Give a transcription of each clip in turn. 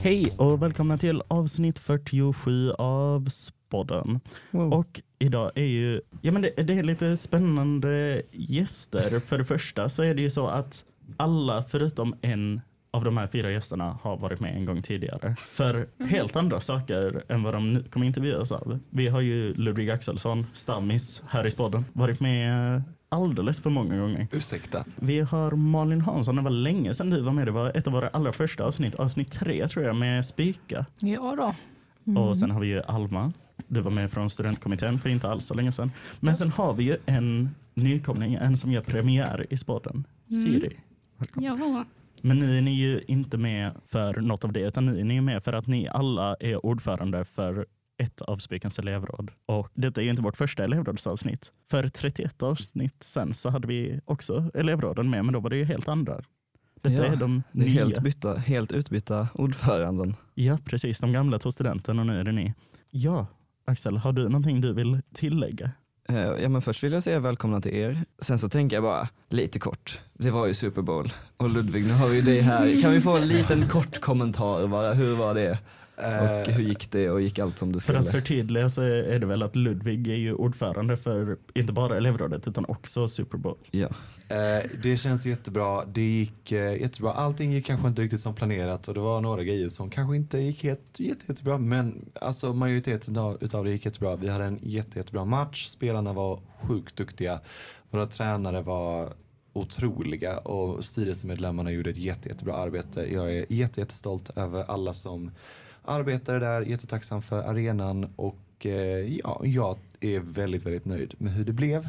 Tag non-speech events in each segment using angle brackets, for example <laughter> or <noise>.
Hej och välkomna till avsnitt 47 av Spodden. Wow. Och idag är ju, ja men det, det är lite spännande gäster. För det första så är det ju så att alla förutom en av de här fyra gästerna har varit med en gång tidigare. För helt andra saker än vad de nu kommer intervjuas av. Vi har ju Ludvig Axelsson, stammis här i Spodden, varit med alldeles för många gånger. Ursäkta. Vi har Malin Hansson, det var länge sedan du var med. Det var ett av våra allra första avsnitt, avsnitt tre tror jag, med Spika. Ja då. Och sen har vi ju Alma. Du var med från studentkommittén för inte alls så länge sedan. Men sen har vi ju en nykomling, en som gör premiär i sporten. Siri. Välkommen. Ja. Men nu är ni ju inte med för något av det, utan nu är ni med för att ni alla är ordförande för ett av Spikens elevråd. Och detta är inte vårt första elevrådsavsnitt. För 31 avsnitt sen så hade vi också elevråden med, men då var det ju helt andra. Detta Ja, är de Det är nya. helt, bytta, helt utbytta ordföranden. Ja, precis. De gamla tog studenten och nu är det ni. Ja, Axel, har du någonting du vill tillägga? Eh, Ja, men först vill jag säga välkomna till er. Sen så tänker jag bara lite kort. Det var ju Super Bowl. Och Ludvig, nu har vi dig här. Kan vi få en liten kort kommentar bara? Hur var det? Och hur gick det och gick allt som det För skulle? att förtydliga så är det väl att Ludvig är ju ordförande för inte bara elevrådet utan också Super Bowl. Ja. Eh, det känns jättebra. Det gick eh, jättebra. Allting gick kanske inte riktigt som planerat och det var några grejer som kanske inte gick helt jätte, jättebra. Men alltså majoriteten av, utav det gick jättebra. Vi hade en jätte, jättebra match. Spelarna var sjukt duktiga. Våra tränare var otroliga och styrelsemedlemmarna gjorde ett jätte, jättebra arbete. Jag är jätte, jättestolt över alla som arbetade där. Jättetacksam för arenan och eh, ja, jag är väldigt, väldigt nöjd med hur det blev.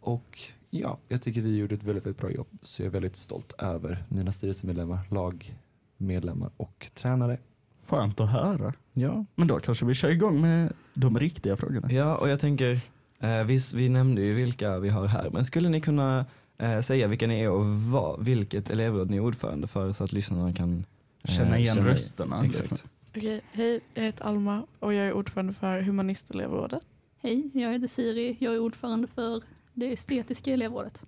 Och ja, jag tycker vi gjorde ett väldigt, väldigt bra jobb. Så jag är väldigt stolt över mina styrelsemedlemmar, lagmedlemmar och tränare. Skönt att höra. Ja. Men då kanske vi kör igång med de riktiga frågorna. ja, och jag tänker, eh, visst, vi nämnde ju vilka vi har här, men skulle ni kunna eh, säga vilka ni är och vad, vilket elevråd ni är ordförande för så att lyssnarna kan eh, Känna igen känna- rösterna. Exakt. liksom. Okej, hej, jag heter Alma och jag är ordförande för Humanistelevrådet. Hej, jag heter Siri. Jag är ordförande för det estetiska elevrådet.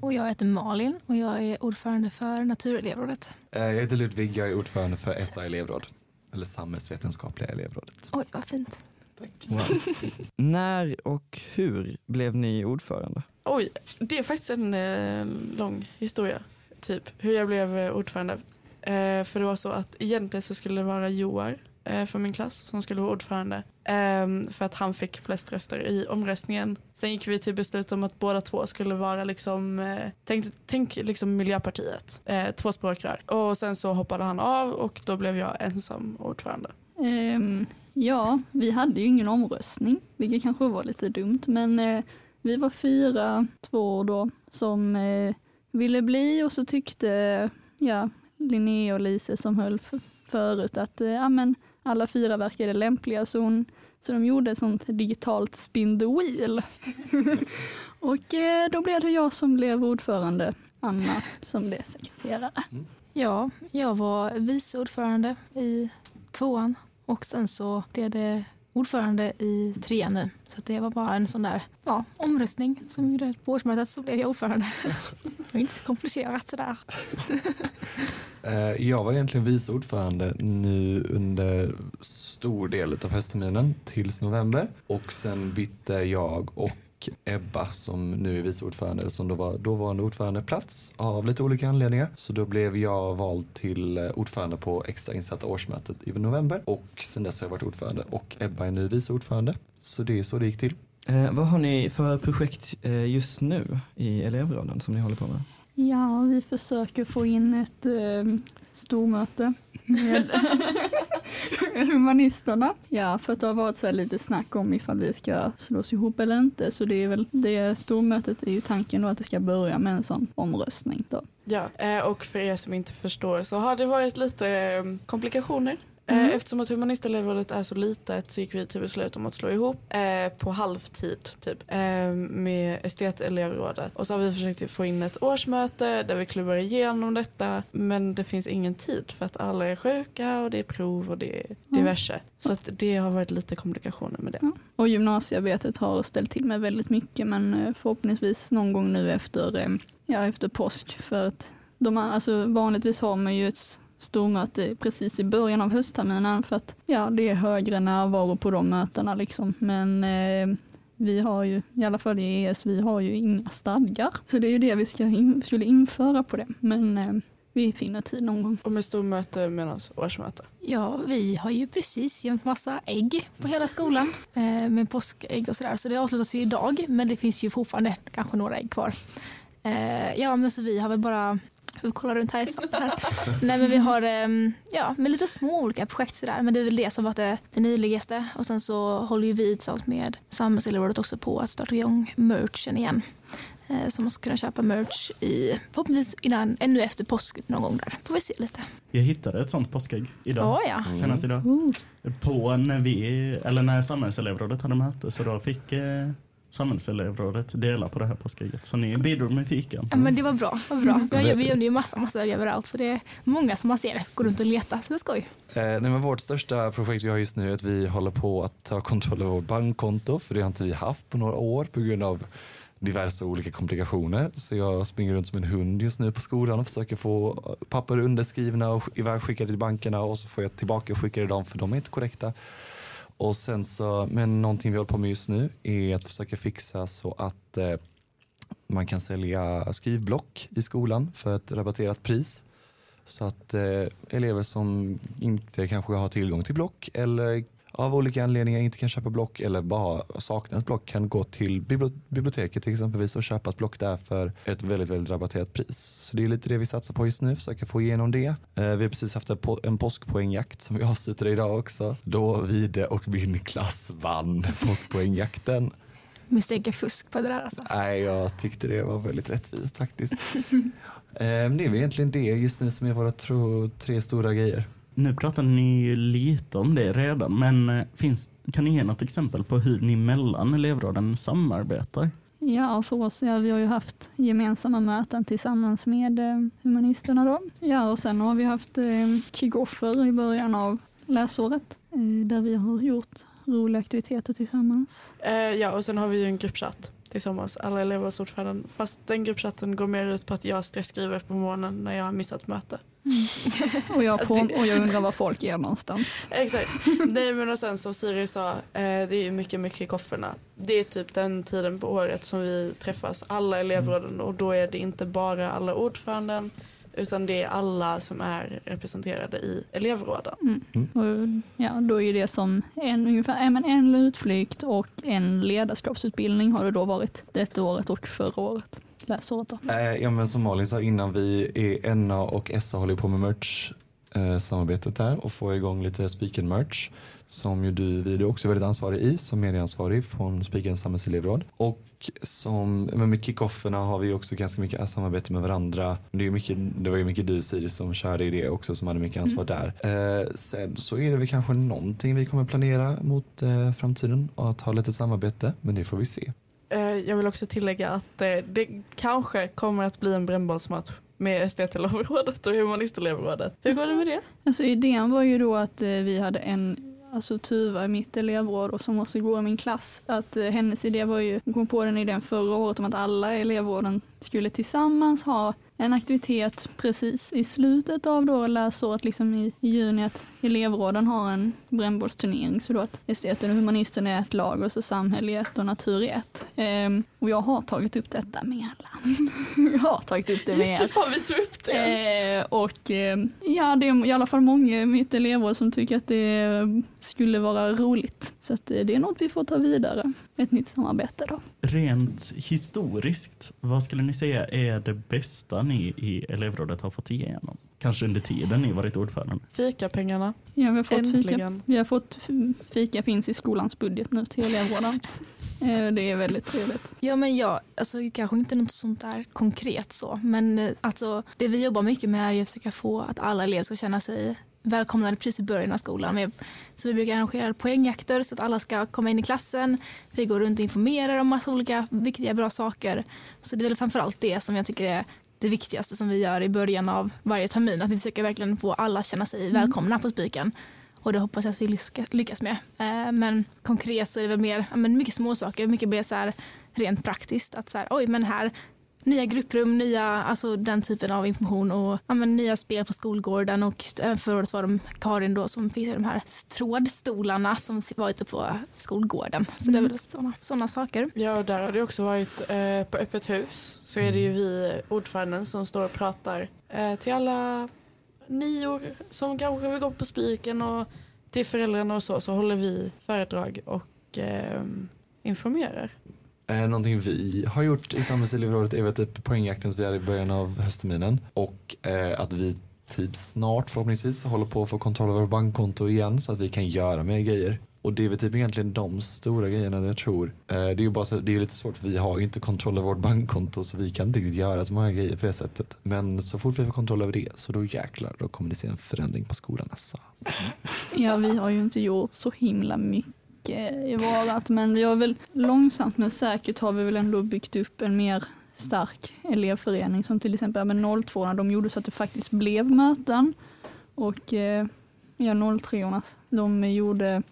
Och jag heter Malin och jag är ordförande för Naturelevrådet. Eh, Jag heter Ludvig, jag är ordförande för SA elevråd. Eller Samhällsvetenskapliga elevrådet. Oj, vad fint. Wow. <laughs> När och hur blev ni ordförande? Oj, det är faktiskt en eh, lång historia. Typ hur jag blev eh, ordförande. Eh, för det var så att egentligen så skulle det vara Joar eh, för min klass som skulle vara ordförande. Eh, för att han fick flest röster i omröstningen. Sen gick vi till beslut om att båda två skulle vara liksom, eh, tänk, tänk liksom Miljöpartiet, eh, två språkrör. Och sen så hoppade han av och då blev jag ensam ordförande. Um, ja, vi hade ju ingen omröstning, vilket kanske var lite dumt, men eh, vi var fyra, två då, som eh, ville bli och så tyckte ja, Linnea och Lise som höll förut att eh, ja, men alla fyra verkade lämpliga så, hon, så de gjorde ett sånt digitalt spin the wheel. <laughs> och eh, då blev det jag som blev ordförande, Anna som blev sekreterare. Ja, jag var vice ordförande i tvåan och sen så blev det ordförande i trean nu. Så att det var bara en sån där ja, omröstning som gjorde på årsmötet så blev jag ordförande. Det var inte så komplicerat sådär. Eh, jag var egentligen vice ordförande nu under stor del av höstterminen tills november. Och sen bytte jag och Ebba som nu är vice ordförande som då var dåvarande ordförandeplats av lite olika anledningar. Så då blev jag vald till eh, ordförande på extrainsatta årsmötet i november och sen dess har jag varit ordförande och Ebba är nu vice ordförande. Så det är så det gick till. Eh, vad har ni för projekt eh, just nu i elevråden som ni håller på med? Ja, vi försöker få in ett eh, stormöte med <laughs> <laughs> humanisterna. Ja, för att det har varit så lite snack om ifall vi ska slås ihop eller inte. Så det är väl det stormötet är ju tanken då att det ska börja med en sån omröstning då. Ja, eh, och för er som inte förstår så har det varit lite eh, komplikationer. Mm. Eh, Eftersom att humanistelevrådet är så litet så gick vi till beslut om att slå ihop eh, på halvtid typ, eh, med estetelevrådet. Och så har vi försökt få in ett årsmöte där vi klubbar igenom detta men det finns ingen tid för att alla är sjuka och det är prov och det är diverse. Så att det har varit lite komplikationer med det. Ja. Och gymnasiearbetet har ställt till med väldigt mycket men eh, förhoppningsvis någon gång nu efter, eh, ja, efter påsk. För att de, alltså, vanligtvis har man ju ett stormöte precis i början av höstterminen för att ja, det är högre närvaro på de mötena liksom. Men eh, vi har ju, i alla fall i ES, vi har ju inga stadgar. Så det är ju det vi ska in, skulle införa på det. Men eh, vi finner tid någon gång. Och med stormöte menas årsmöte. Ja, vi har ju precis gömt massa ägg på hela skolan eh, med påskägg och sådär. Så det avslutas ju idag, men det finns ju fortfarande kanske några ägg kvar. Eh, ja, men så vi har väl bara vi kollar runt här i här. Nej, men vi har ehm, ja, med lite små olika projekt sådär. Men det är väl det som varit det, det nyligaste. Och sen så håller ju vi tillsammans med Samhällselevrådet också på att starta igång merchen igen. Eh, Så man ska kunna köpa merch i, förhoppningsvis innan, ännu efter påsk någon gång där. Får vi se lite. Jag hittade ett sånt påskägg idag. Ja, ja. Senast idag. Oh, På när vi, eller när samhällselevrådet hade möte så då fick eh, samhällselevrådet dela på det här påskägget. Så ni bidrog med fikan. Ja, men det var bra. Var bra. Vi, har, vi gör ju massa, massa överallt så det är många som man ser går runt och letar. Så det är skoj. Eh, nej, men vårt största projekt vi har just nu är att vi håller på att ta kontroll över vårt bankkonto för det har inte vi haft på några år på grund av diverse olika komplikationer. Så jag springer runt som en hund just nu på skolan och försöker få papper underskrivna och ivägskickade till bankerna och så får jag tillbaka och skickade dem för de är inte korrekta. Och sen så, men någonting vi håller på med just nu är att försöka fixa så att eh, man kan sälja skrivblock i skolan för ett rabatterat pris. Så att eh, elever som inte kanske har tillgång till block eller av olika anledningar inte kan köpa block eller bara saknar ett block kan gå till bibli- biblioteket till exempelvis och köpa ett block där för ett väldigt, väldigt rabatterat pris. Så det är lite det vi satsar på just nu, försöka få igenom det. Eh, vi har precis haft en, po- en påskpoängjakt som vi avslutade idag också. Då Vide och min klass vann påskpoängjakten. <laughs> Misstänker fusk på det där alltså. Nej, jag tyckte det var väldigt rättvist faktiskt. <laughs> Eh, det är väl egentligen det just nu som är våra tre stora grejer. Nu pratar ni ju lite om det redan, men eh, finns, kan ni ge något exempel på hur ni mellan elevråden samarbetar? Ja, för oss, ja, vi har ju haft gemensamma möten tillsammans med eh, humanisterna då. Ja, och sen har vi haft eh, kick-offer i början av läsåret eh, där vi har gjort roliga aktiviteter tillsammans. Eh, ja, och sen har vi ju en gruppchatt tillsammans, alla elever och ordföranden. Fast den gruppchatten går mer ut på att jag stressskriver på morgonen när jag har missat möte. Och jag, på, och jag undrar var folk är någonstans. Exakt. Nej men och sen som Siri sa, eh, det är mycket mycket i kofferna. Det är typ den tiden på året som vi träffas, alla elevråden och då är det inte bara alla ordföranden utan det är alla som är representerade i elevråden. Och, ja, då är det som en, ungefär, men en utflykt och en ledarskapsutbildning har det då varit detta året och förra året. Läsåret då. Eh, ja, men som Malin sa innan, vi är NA och SA håller på med merch eh, samarbetet där och få igång lite Spiken merch som ju du, vi är också väldigt ansvarig i som medieansvarig från Spikens samhällselevråd. Och som, men med kickofferna har vi också ganska mycket samarbete med varandra. Det, är mycket, det var ju mycket du Siri som körde i det också som hade mycket ansvar där. Eh, sen så är det väl kanske någonting vi kommer planera mot eh, framtiden och att ha lite samarbete men det får vi se. Eh, jag vill också tillägga att eh, det kanske kommer att bli en brännbollsmatch med estetelevrådet och humanistelevrådet. Hur går det med det? Alltså idén var ju då att eh, vi hade en Alltså Tuva i mitt elevråd och som också går i min klass. Att hennes idé var ju, hon kom på den idén förra året om att alla elevråden skulle tillsammans ha en aktivitet precis i slutet av då läsåret, liksom i, i juni, att elevråden har en brännbollsturnering. Så då att esteten och humanisten är ett lag och så samhälle ett och natur är ett. Ehm, och jag har tagit upp detta med alla. <laughs> jag har tagit upp det med Just det, fan vi tog upp det. Eh, och eh, ja, det är i alla fall många i mitt elevråd som tycker att det skulle vara roligt. Så att, eh, det är något vi får ta vidare. Ett nytt samarbete då. Rent historiskt, vad skulle ni säga är det bästa ni i elevrådet har fått igenom? Kanske under tiden ni varit ordförande? Fikapengarna, Ja, vi har fått fika. Vi har fått fika finns i skolans budget nu till elevråden. <laughs> Eh, det är väldigt trevligt. Ja, men ja, alltså, kanske inte något sånt där konkret så, men eh, alltså, det vi jobbar mycket med är att försöka få att alla elever ska känna sig välkomnade precis i början av skolan. Så vi brukar arrangera poängjakter så att alla ska komma in i klassen. Vi går runt och informerar om massa olika viktiga bra saker. Så det är väl framförallt det som jag tycker är det viktigaste som vi gör i början av varje termin. Att vi försöker verkligen få alla känna sig välkomna på Spiken. Och det hoppas jag att vi lyckas med. Eh, Men konkret så är det väl mer men mycket små saker, mycket mer så här rent praktiskt. Att så här, oj, men här nya grupprum, nya, alltså den typen av information och ja, nya spel på skolgården och även förra året var de Karin då som fixade de här trådstolarna som var ute på skolgården. Så det är väl sådana, sådana saker. Ja, och där har det också varit eh, på öppet hus. Så är det ju vi ordföranden som står och pratar eh, till alla nior som kanske vill gå på spiken och till föräldrarna och så, så håller vi föredrag och eh, informerar. Eh, någonting vi har gjort i samhällselevrådet är väl typ poängjakten som vi hade i början av höstterminen och eh, att vi typ snart förhoppningsvis håller på att få kontroll över bankkonto igen så att vi kan göra mer grejer. Och det är väl typ egentligen de stora grejerna jag tror. Eh, det är ju bara så, det är lite svårt för vi har ju inte kontroll över vårt bankkonto så vi kan inte riktigt göra så många grejer på det sättet. Men så fort vi får kontroll över det så då jäklar då kommer ni se en förändring på skolan alltså. Ja, vi har ju inte gjort så himla mycket i vårat, men vi har väl långsamt men säkert har vi väl ändå byggt upp en mer stark elevförening som till exempel med 02 de gjorde så att det faktiskt blev möten. Och eh, ja, 03 de gjorde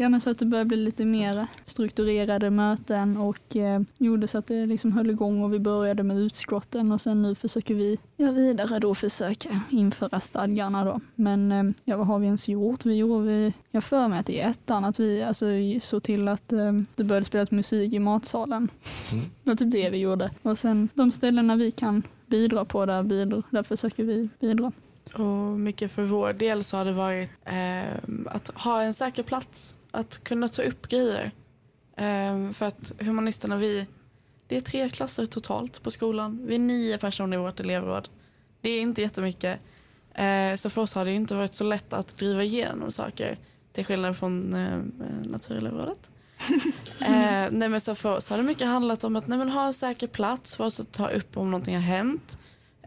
Ja men så att det började bli lite mer strukturerade möten och eh, gjorde så att det liksom höll igång och vi började med utskotten och sen nu försöker vi ja, vidare då försöka införa stadgarna då. Men eh, ja, vad har vi ens gjort? Vi gjorde, jag för mig att i ettan att vi alltså, såg till att eh, det började spelas musik i matsalen. Mm. <laughs> Det var typ det vi gjorde. Och sen de ställena vi kan bidra på, där, bidra, där försöker vi bidra. Och mycket för vår del så har det varit eh, att ha en säker plats att kunna ta upp grejer. Um, för att humanisterna, vi, det är tre klasser totalt på skolan. Vi är nio personer i vårt elevråd. Det är inte jättemycket. Uh, så för oss har det inte varit så lätt att driva igenom saker. Till skillnad från uh, naturelevrådet. uh, <laughs> nej men så för oss har det mycket handlat om att nej men ha en säker plats för oss att ta upp om någonting har hänt.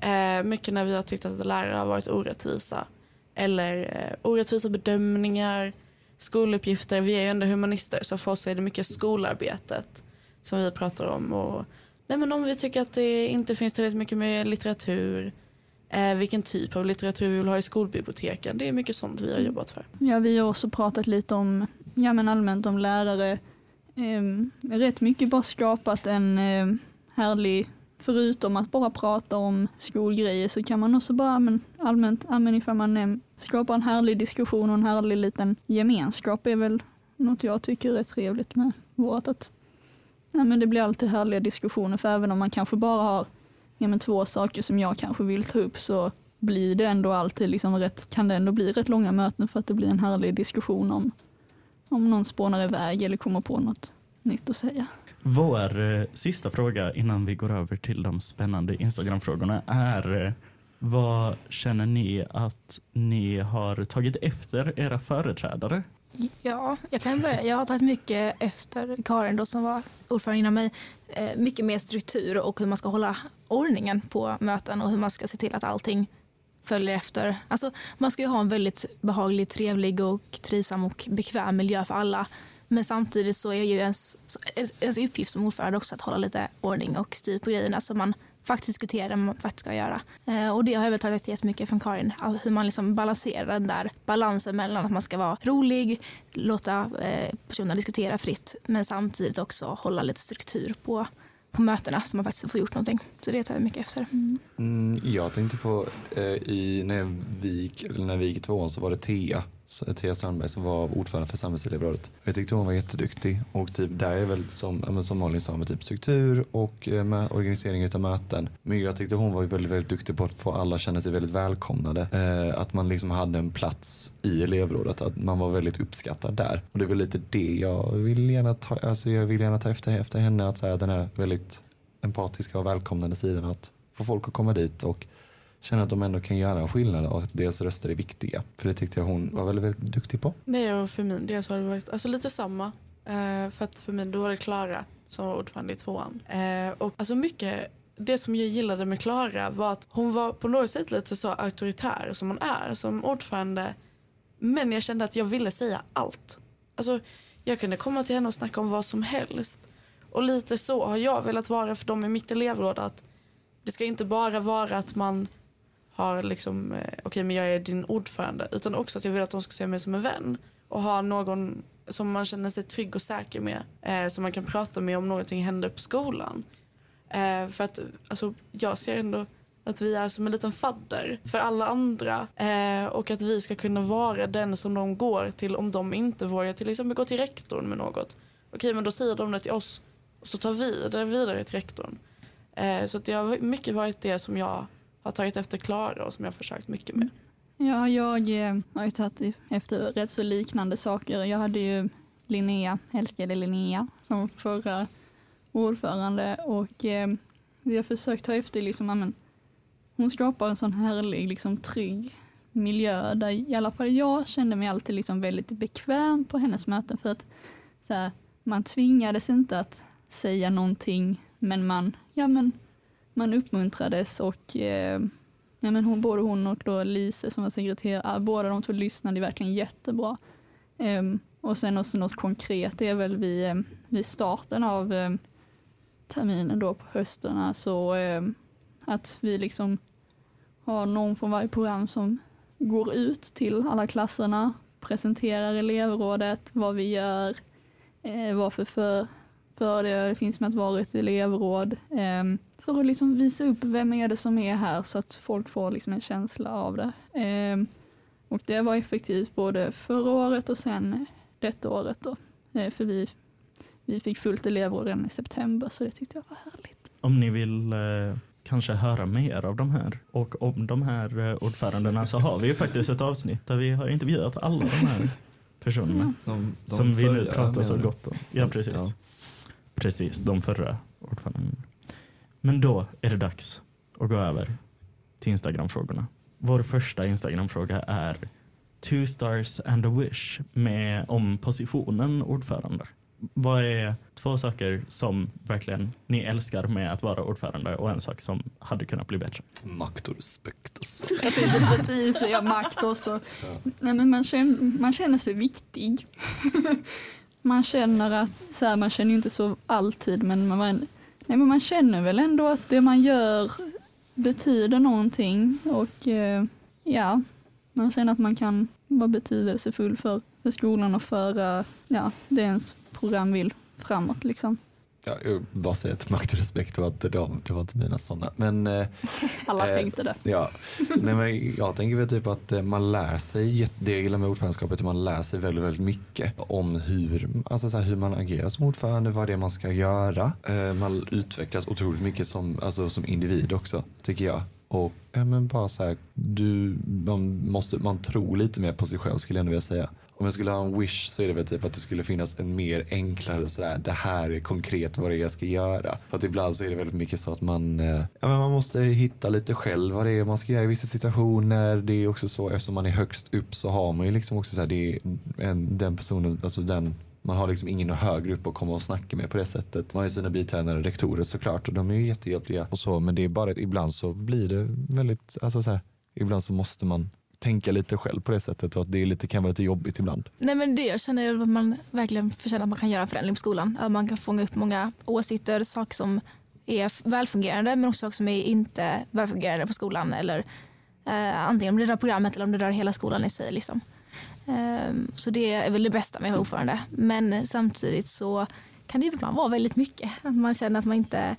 Uh, mycket när vi har tyckt att lärare har varit orättvisa. Eller uh, orättvisa bedömningar skoluppgifter. Vi är ju ändå humanister så för oss är det mycket skolarbetet som vi pratar om. Och, nej men om vi tycker att det inte finns tillräckligt mycket med litteratur, eh, vilken typ av litteratur vi vill ha i skolbiblioteken. Det är mycket sånt vi har mm. jobbat för. Ja, vi har också pratat lite om, ja men allmänt om lärare. Eh, rätt mycket bara skapat en eh, härlig förutom att bara prata om skolgrejer så kan man också bara men, allmänt, allmänt ifall man skapar en härlig diskussion och en härlig liten gemenskap är väl något jag tycker är trevligt med vårt. Att, ja, men det blir alltid härliga diskussioner för även om man kanske bara har ja, men två saker som jag kanske vill ta upp så blir det ändå alltid liksom rätt, kan det ändå bli rätt långa möten för att det blir en härlig diskussion om, om någon spånar iväg eller kommer på något nytt att säga. Vår eh, sista fråga innan vi går över till de spännande Instagram-frågorna är eh, vad känner ni att ni har tagit efter era företrädare? Ja, jag kan börja. Jag har tagit mycket efter Karin då, som var ordförande innan mig. Eh, mycket mer struktur och hur man ska hålla ordningen på möten och hur man ska se till att allting följer efter. Alltså, man ska ju ha en väldigt behaglig, trevlig och trivsam och bekväm miljö för alla. Men samtidigt så är ju ens, ens uppgift som ordförande också att hålla lite ordning och styr på grejerna så man faktiskt diskuterar det man faktiskt ska göra. Eh, och det har jag väl tagit jättemycket från Karin, hur man liksom balanserar den där balansen mellan att man ska vara rolig, låta eh, personerna diskutera fritt men samtidigt också hålla lite struktur på på mötena så man faktiskt får gjort någonting. Så det tar jag mycket efter. Mm. Mm, jag tänkte på eh, i, när, vi gick, när vi gick i tvåan så var det Thea. Thea Strandberg som var ordförande för samhällselevrådet. Jag tyckte hon var jätteduktig och typ där är väl som, som Malin sa med typ struktur och eh, med organisering av möten. Men jag tyckte hon var väldigt, väldigt duktig på att få alla att känna sig väldigt välkomnade. Eh, att man liksom hade en plats i elevrådet, att man var väldigt uppskattad där. Och det är väl lite det jag vill gärna ta, alltså jag vill gärna ta efter, efter henne, att säga den här väldigt empatiska och välkomnande sidan att få folk att komma dit och känner att de ändå kan göra en skillnad och att deras röster är viktiga. För det tyckte jag hon var väldigt, väldigt duktig på. Nej, och för min del så har det varit alltså, lite samma. Eh, för att för mig då var det Klara som var ordförande i tvåan. Eh, och alltså mycket det som jag gillade med Klara var att hon var på något sätt lite så auktoritär som hon är som ordförande. Men jag kände att jag ville säga allt. Alltså, jag kunde komma till henne och snacka om vad som helst. Och lite så har jag velat vara för dem i mitt elevråd. Att det ska inte bara vara att man har liksom, eh, okej okay, men jag är din ordförande. Utan också att jag vill att de ska se mig som en vän. Och ha någon som man känner sig trygg och säker med. Eh, som man kan prata med om någonting händer på skolan. Eh, för att alltså, jag ser ändå att vi är som en liten fadder för alla andra eh, och att vi ska kunna vara den som de går till om de inte vågar till exempel gå till rektorn med något. Okej, men då säger de det till oss och så tar vi det vidare till rektorn. Eh, så det har mycket varit det som jag har tagit efter Klara och som jag har försökt mycket med. Mm. Ja, jag eh, har ju tagit efter rätt så liknande saker. Jag hade ju Linnea, älskade Linnea, som förra ordförande och eh, jag har försökt ta efter liksom, amen, hon skapar en sån härlig, liksom, trygg miljö där i alla fall jag kände mig alltid liksom väldigt bekväm på hennes möten för att så här, man tvingades inte att säga någonting men man, ja, men, man uppmuntrades och eh, ja, men hon, både hon och då Lise som var sekreterare, ah, båda de två lyssnade verkligen jättebra. Eh, och sen också något konkret, det är väl vid, eh, vid starten av eh, terminen då på höstarna så alltså, ehm, att vi liksom har någon från varje program som går ut till alla klasserna, presenterar elevrådet, vad vi gör, eh, vad för, för fördelar det finns med att vara ett elevråd. Ehm, för att liksom visa upp vem är det som är här så att folk får liksom en känsla av det. Eh, och det var effektivt både förra året och sen detta året då. Eh, för vi, vi fick fullt elevråd redan i september så det tyckte jag var härligt. Om ni vill eh, kanske höra mer av de här och om de här eh, ordförandena så har vi ju faktiskt ett avsnitt där vi har intervjuat alla de här personerna De, de som vi nu pratar så gott om. Ja, precis. Ja. Precis, de förra ordförandena. Men då är det dags att gå över till Instagram-frågorna. Vår första Instagram-fråga är Two stars and a wish med om positionen ordförande. Vad är två saker som verkligen ni älskar med att vara ordförande och en sak som hade kunnat bli bättre? Makt och respekt. <laughs> Alltså. Jag tänkte precis säga makt också. Nej, men man, känner, man känner sig viktig. <laughs> man känner att, så här, man känner ju inte så alltid, men man, nej, men man känner väl ändå att det man gör betyder någonting och eh, ja, man känner att man kan vara betydelsefull för, för skolan och föra ja, det ens program vill framåt. Liksom. Ja, jag bara säga att makt och respekt var inte, det var, det var inte mina sådana. Men eh, <laughs> Alla Eh, tänkte det. Ja, <laughs> Nej, men jag tänker väl typ att eh, man lär sig, det jag gillar med ordförandeskapet man lär sig väldigt, väldigt mycket om hur, alltså så här, hur man agerar som ordförande, vad det är man ska göra. Eh, Man utvecklas otroligt mycket som, alltså, som individ också, tycker jag. Och ja, men bara så här, du, man, måste, man tror lite mer på sig själv skulle jag ändå vilja säga. Om jag skulle ha en wish så är det väl typ att det skulle finnas en mer enklare sådär, det här är konkret vad det är jag ska göra. För att ibland så är det väldigt mycket så att man, eh, ja, men man måste hitta lite själv vad det är man ska göra i vissa situationer. Det är också så eftersom man är högst upp så har man ju liksom också såhär... det är en, den personen, alltså den man har liksom ingen högre upp att komma och snacka med på det sättet. Man har ju sina biträdande rektorer såklart och de är ju jättehjälpliga och så men det är bara att ibland så blir det väldigt, alltså så här, ibland så måste man tänka lite själv på det sättet och att det är lite, kan vara lite jobbigt ibland. Nej, men det jag känner är att man verkligen förtjänar att man kan göra en förändring på skolan. Att man kan fånga upp många åsikter, saker som är välfungerande men också saker som är inte välfungerande på skolan. Eller, eh, antingen om det rör programmet eller om det rör hela skolan i sig. Liksom. Eh, så det är väl det bästa med att vara ordförande. Men samtidigt så kan det ibland vara väldigt mycket. Att man känner att man inte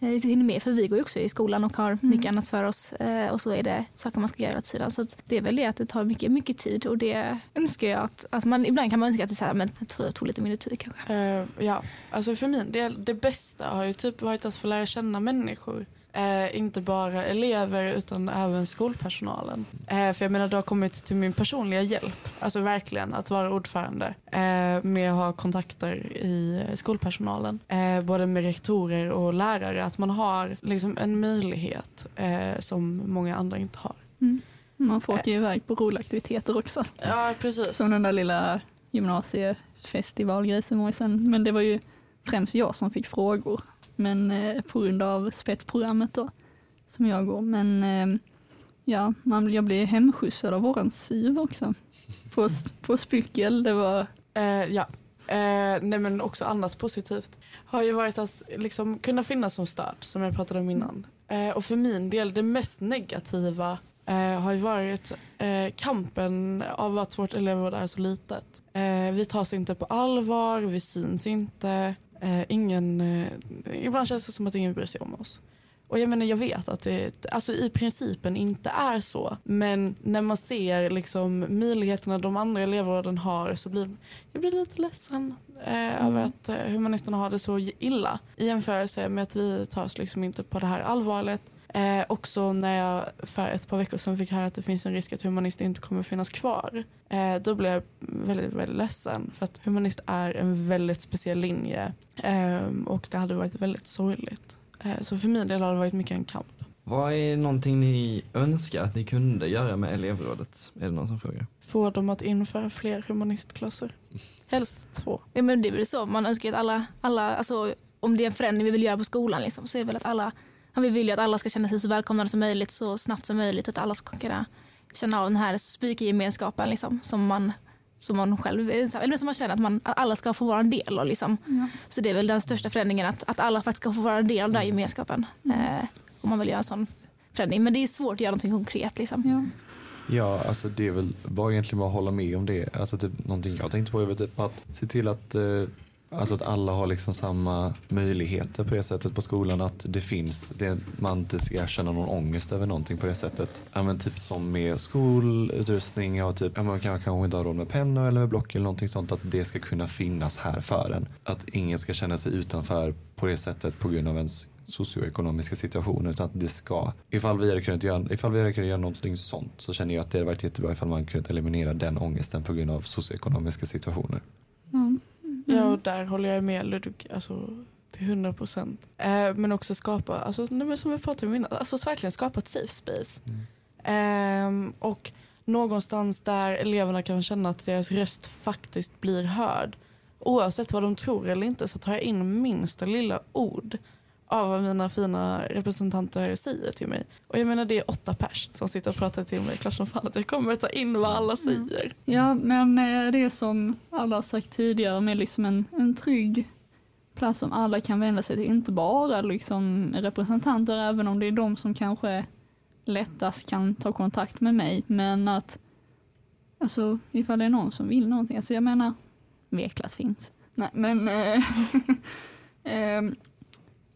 eh, riktigt hinner med. För vi går ju också i skolan och har mycket annat för oss. Eh, och så är det saker man ska göra hela tiden. Så det är väl det att det tar mycket, mycket tid. Och det önskar jag att, att man, ibland kan man önska att det, så här, men jag tror det tog lite mindre tid kanske. Eh, ja, alltså för min del, det bästa har ju typ varit att få lära känna människor. Eh, inte bara elever utan även skolpersonalen. Eh, för jag menar det har kommit till min personliga hjälp, alltså verkligen att vara ordförande eh, med att ha kontakter i skolpersonalen. Eh, både med rektorer och lärare, att man har liksom en möjlighet eh, som många andra inte har. Mm. Man får åka iväg på roliga aktiviteter också. Ja, precis. Som den där lilla gymnasiefestivalgrejsimojsen. Men det var ju främst jag som fick frågor. Men eh, på grund av spetsprogrammet då, som jag går. Men eh, ja, man, jag blev hemskjutsad av våran syv också. På, på Spyckel. Det var Eh, ja. Eh, nej men också annat positivt har ju varit att liksom kunna finnas som stöd som jag pratade om innan. Eh, och för min del det mest negativa eh, har ju varit kampen av att vårt elevråd är så litet. Vi tas inte på allvar, vi syns inte. Eh, ingen, eh, ibland känns det som att ingen bryr sig om oss. Och jag menar jag vet att det alltså i principen inte är så. Men när man ser liksom möjligheterna de andra elevråden har så blir jag blir lite ledsen eh, över att eh, humanisterna har det så illa. I jämförelse med att vi tar oss liksom inte på det här allvarligt. Eh, också när jag för ett par veckor sedan fick höra att det finns en risk att humanist inte kommer finnas kvar. Eh, då blev jag väldigt, väldigt ledsen. För att humanist är en väldigt speciell linje. Eh, och det hade varit väldigt sorgligt. Eh, så för min del har det varit mycket en kamp. Vad är någonting ni önskar att ni kunde göra med elevrådet? Är det någon som frågar? Få dem att införa fler humanistklasser. <laughs> Helst två. Ja, men det är väl så, man önskar att alla, alla alltså, om det är en förändring vi vill göra på skolan liksom, så är det väl att alla, vi vill ju att alla ska känna sig så välkomna som möjligt så snabbt som möjligt och att alla ska kunna känna av den här spykegemenskapen liksom, som man som man själv, eller som man känner att, man, att alla ska få vara en del av. Liksom. Ja. Så det är väl den största förändringen, att, att alla faktiskt ska få vara en del av den här gemenskapen. Eh, om man vill göra en sån förändring. Men det är svårt att göra någonting konkret. Liksom. Ja. Ja, alltså det är väl bara egentligen bara att hålla med om det. Alltså typ, någonting jag tänkte på är väl typ att se till att, eh, alltså att alla har liksom samma möjligheter på det sättet på skolan. Att det finns, det, man inte ska känna någon ångest över någonting på det sättet. Ja, men typ som med skolutrustning och typ, ja, man kan kanske inte ha råd med pennor eller med block eller någonting sånt. Att det ska kunna finnas här för en. Att ingen ska känna sig utanför på det sättet på grund av ens socioekonomiska situation utan att det ska, ifall vi hade kunnat göra, ifall vi hade kunnat göra någonting sånt så känner jag att det hade varit jättebra ifall man kunnat eliminera den ångesten på grund av socioekonomiska situationer. Mm. Ja, och där håller jag med Ludvig alltså, till 100 procent. Eh, men också skapa, alltså, nej, som vi pratade om innan, alltså verkligen skapa ett safe space. Ehm, och någonstans där eleverna kan känna att deras röst faktiskt blir hörd. Oavsett vad de tror eller inte så tar jag in minsta lilla ord av vad mina fina representanter säger till mig. Och jag menar det är åtta pers som sitter och pratar till mig. Klart som fan att jag kommer ta in vad alla säger. Ja, men eh, det är som alla har sagt tidigare med liksom en, en trygg plats som alla kan vända sig till. Inte bara liksom representanter, även om det är de som kanske lättast kan ta kontakt med mig. Men att alltså, ifall det är någon som vill någonting. Alltså jag menar, V-klass finns. Nej, men eh, <laughs> ehm,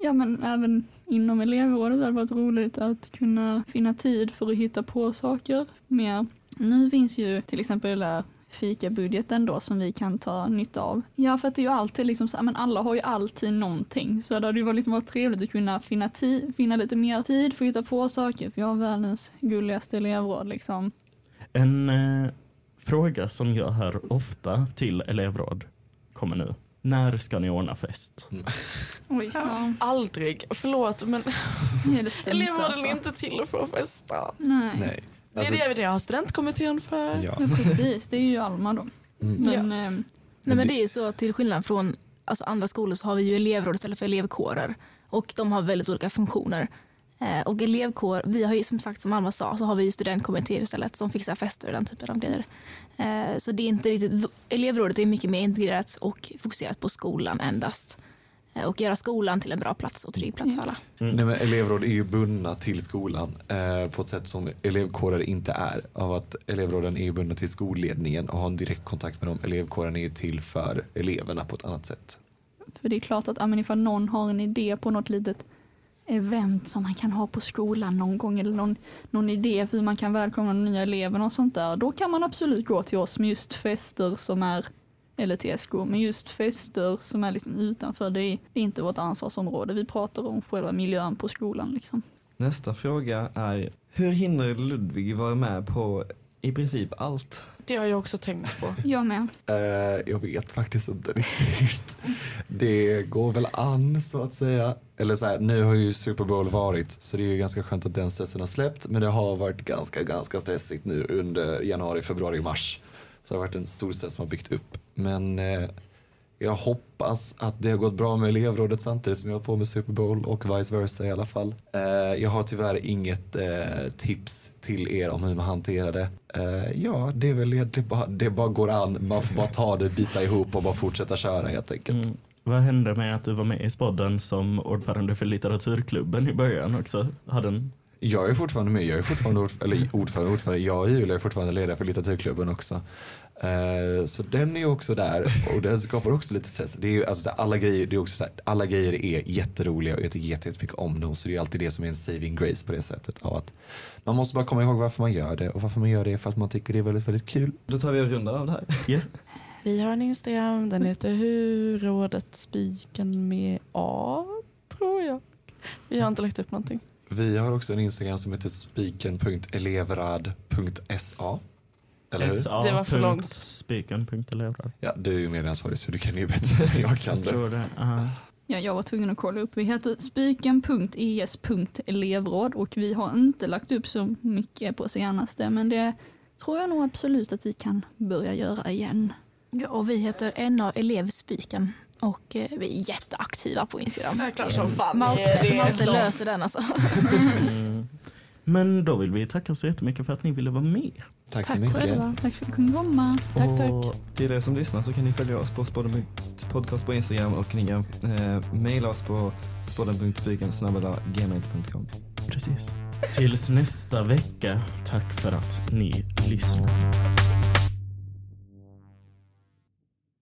Ja men även inom elevrådet hade det varit roligt att kunna finna tid för att hitta på saker mer. Nu finns ju till exempel den där fikabudgeten då som vi kan ta nytta av. Ja för att det är ju alltid liksom så men alla har ju alltid någonting så det hade ju varit liksom varit trevligt att kunna finna, ti- finna lite mer tid för att hitta på saker för jag har världens gulligaste elevråd liksom. En eh, fråga som jag hör ofta till elevråd kommer nu. När ska ni ordna fest? Oj, ja. Aldrig. Förlåt men <laughs> det elevråden alltså. är inte till för att festa. Nej. Nej. Det Alltså, är det jag har studentkommittén för. ja. Ja, precis, det är ju Alma då. Mm. Men, ehm, Nej, men det är ju så till skillnad från alltså, andra skolor så har vi ju elevråd istället för elevkårer och de har väldigt olika funktioner. Eh, och elevkår, vi har ju som sagt som Alma sa så har vi ju studentkommittéer istället som fixar fester och den typen av grejer. Eh, så det är inte riktigt, elevrådet är mycket mer integrerat och fokuserat på skolan endast. Eh, och göra skolan till en bra plats och trygg plats för alla. Nej, men elevråd är ju bundna till skolan eh, på ett sätt som elevkårer inte är. Av att elevråden är ju bundna till skolledningen och har en direkt kontakt med dem. Elevkåren är ju till för eleverna på ett annat sätt. För det är klart att ja, men ifall någon har en idé på något litet event som man kan ha på skolan någon gång eller någon, någon idé för hur man kan välkomna de nya eleverna och sånt där. Då kan man absolut gå till oss med just fester som är, eller till SK, men just fester som är liksom utanför. Det är, det är inte vårt ansvarsområde. Vi pratar om själva miljön på skolan. Liksom. Nästa fråga är, hur hinner Ludvig vara med på i princip allt? Det har jag också tänkt på. <laughs> Jag med. Eh, jag vet faktiskt inte riktigt. Det går väl an så att säga. Eller så här, nu har ju Super Bowl varit så det är ju ganska skönt att den stressen har släppt. Men det har varit ganska, ganska stressigt nu under januari, februari, mars. Så det har varit en stor stress som har byggt upp. Men eh, jag hoppas att det har gått bra med elevrådet samtidigt som jag har på med Super Bowl och vice versa i alla fall. Eh, jag har tyvärr inget eh, tips till er om hur man hanterar det. Eh, ja, det är väl egentligen bara, det bara går an. Man får bara ta det, bita ihop och bara fortsätta köra helt enkelt. Mm. Vad hände med att du var med i spodden som ordförande för litteraturklubben i början också? Hade en Jag är fortfarande med, jag är fortfarande ord, eller ordförande, ordförande. Jag och Julia är fortfarande ledare för litteraturklubben också. Eh, så den är också där och den skapar också lite stress. Det är ju, alltså, alla, grejer, det är också så här, alla grejer är jätteroliga och jag tycker jättemycket om dem. Så det är alltid det som är en saving grace på det sättet. Av att man måste bara komma ihåg varför man gör det och varför man gör det för att man tycker det är väldigt, väldigt kul. Då tar vi och rundar av det här. Ja. Vi har en Instagram, den heter Hur rådet spiken med A, tror jag. Vi har inte lagt upp någonting. Vi har också en Instagram som heter spiken.elevrad.sa. Eller hur? Det var för långt. Spiken.elevrar. Ja, du är ju medieansvarig så du kan ju bättre än jag kan Jag det. tror det. aha. Ja, jag var tvungen att kolla upp. Vi heter spiken.es.elevråd och vi har inte lagt upp så mycket på senaste men det tror jag nog absolut att vi kan börja göra igen. Ja, och vi heter NA Elevspiken och eh, vi är jätteaktiva på Instagram. Ja, klart som fan Malte, det är Malte löser den alltså. Mm. Men då vill vi tacka så jättemycket för att ni ville vara med. Tack så Tack mycket. själva. Tack för att du kunde komma. Tack, tack. Och till er som lyssnar så kan ni följa oss på Spodden podcast på Instagram och ni kan eh, mejla oss på spodden.spiken.gmail.com. Precis. Tills nästa vecka, tack för att ni lyssnar.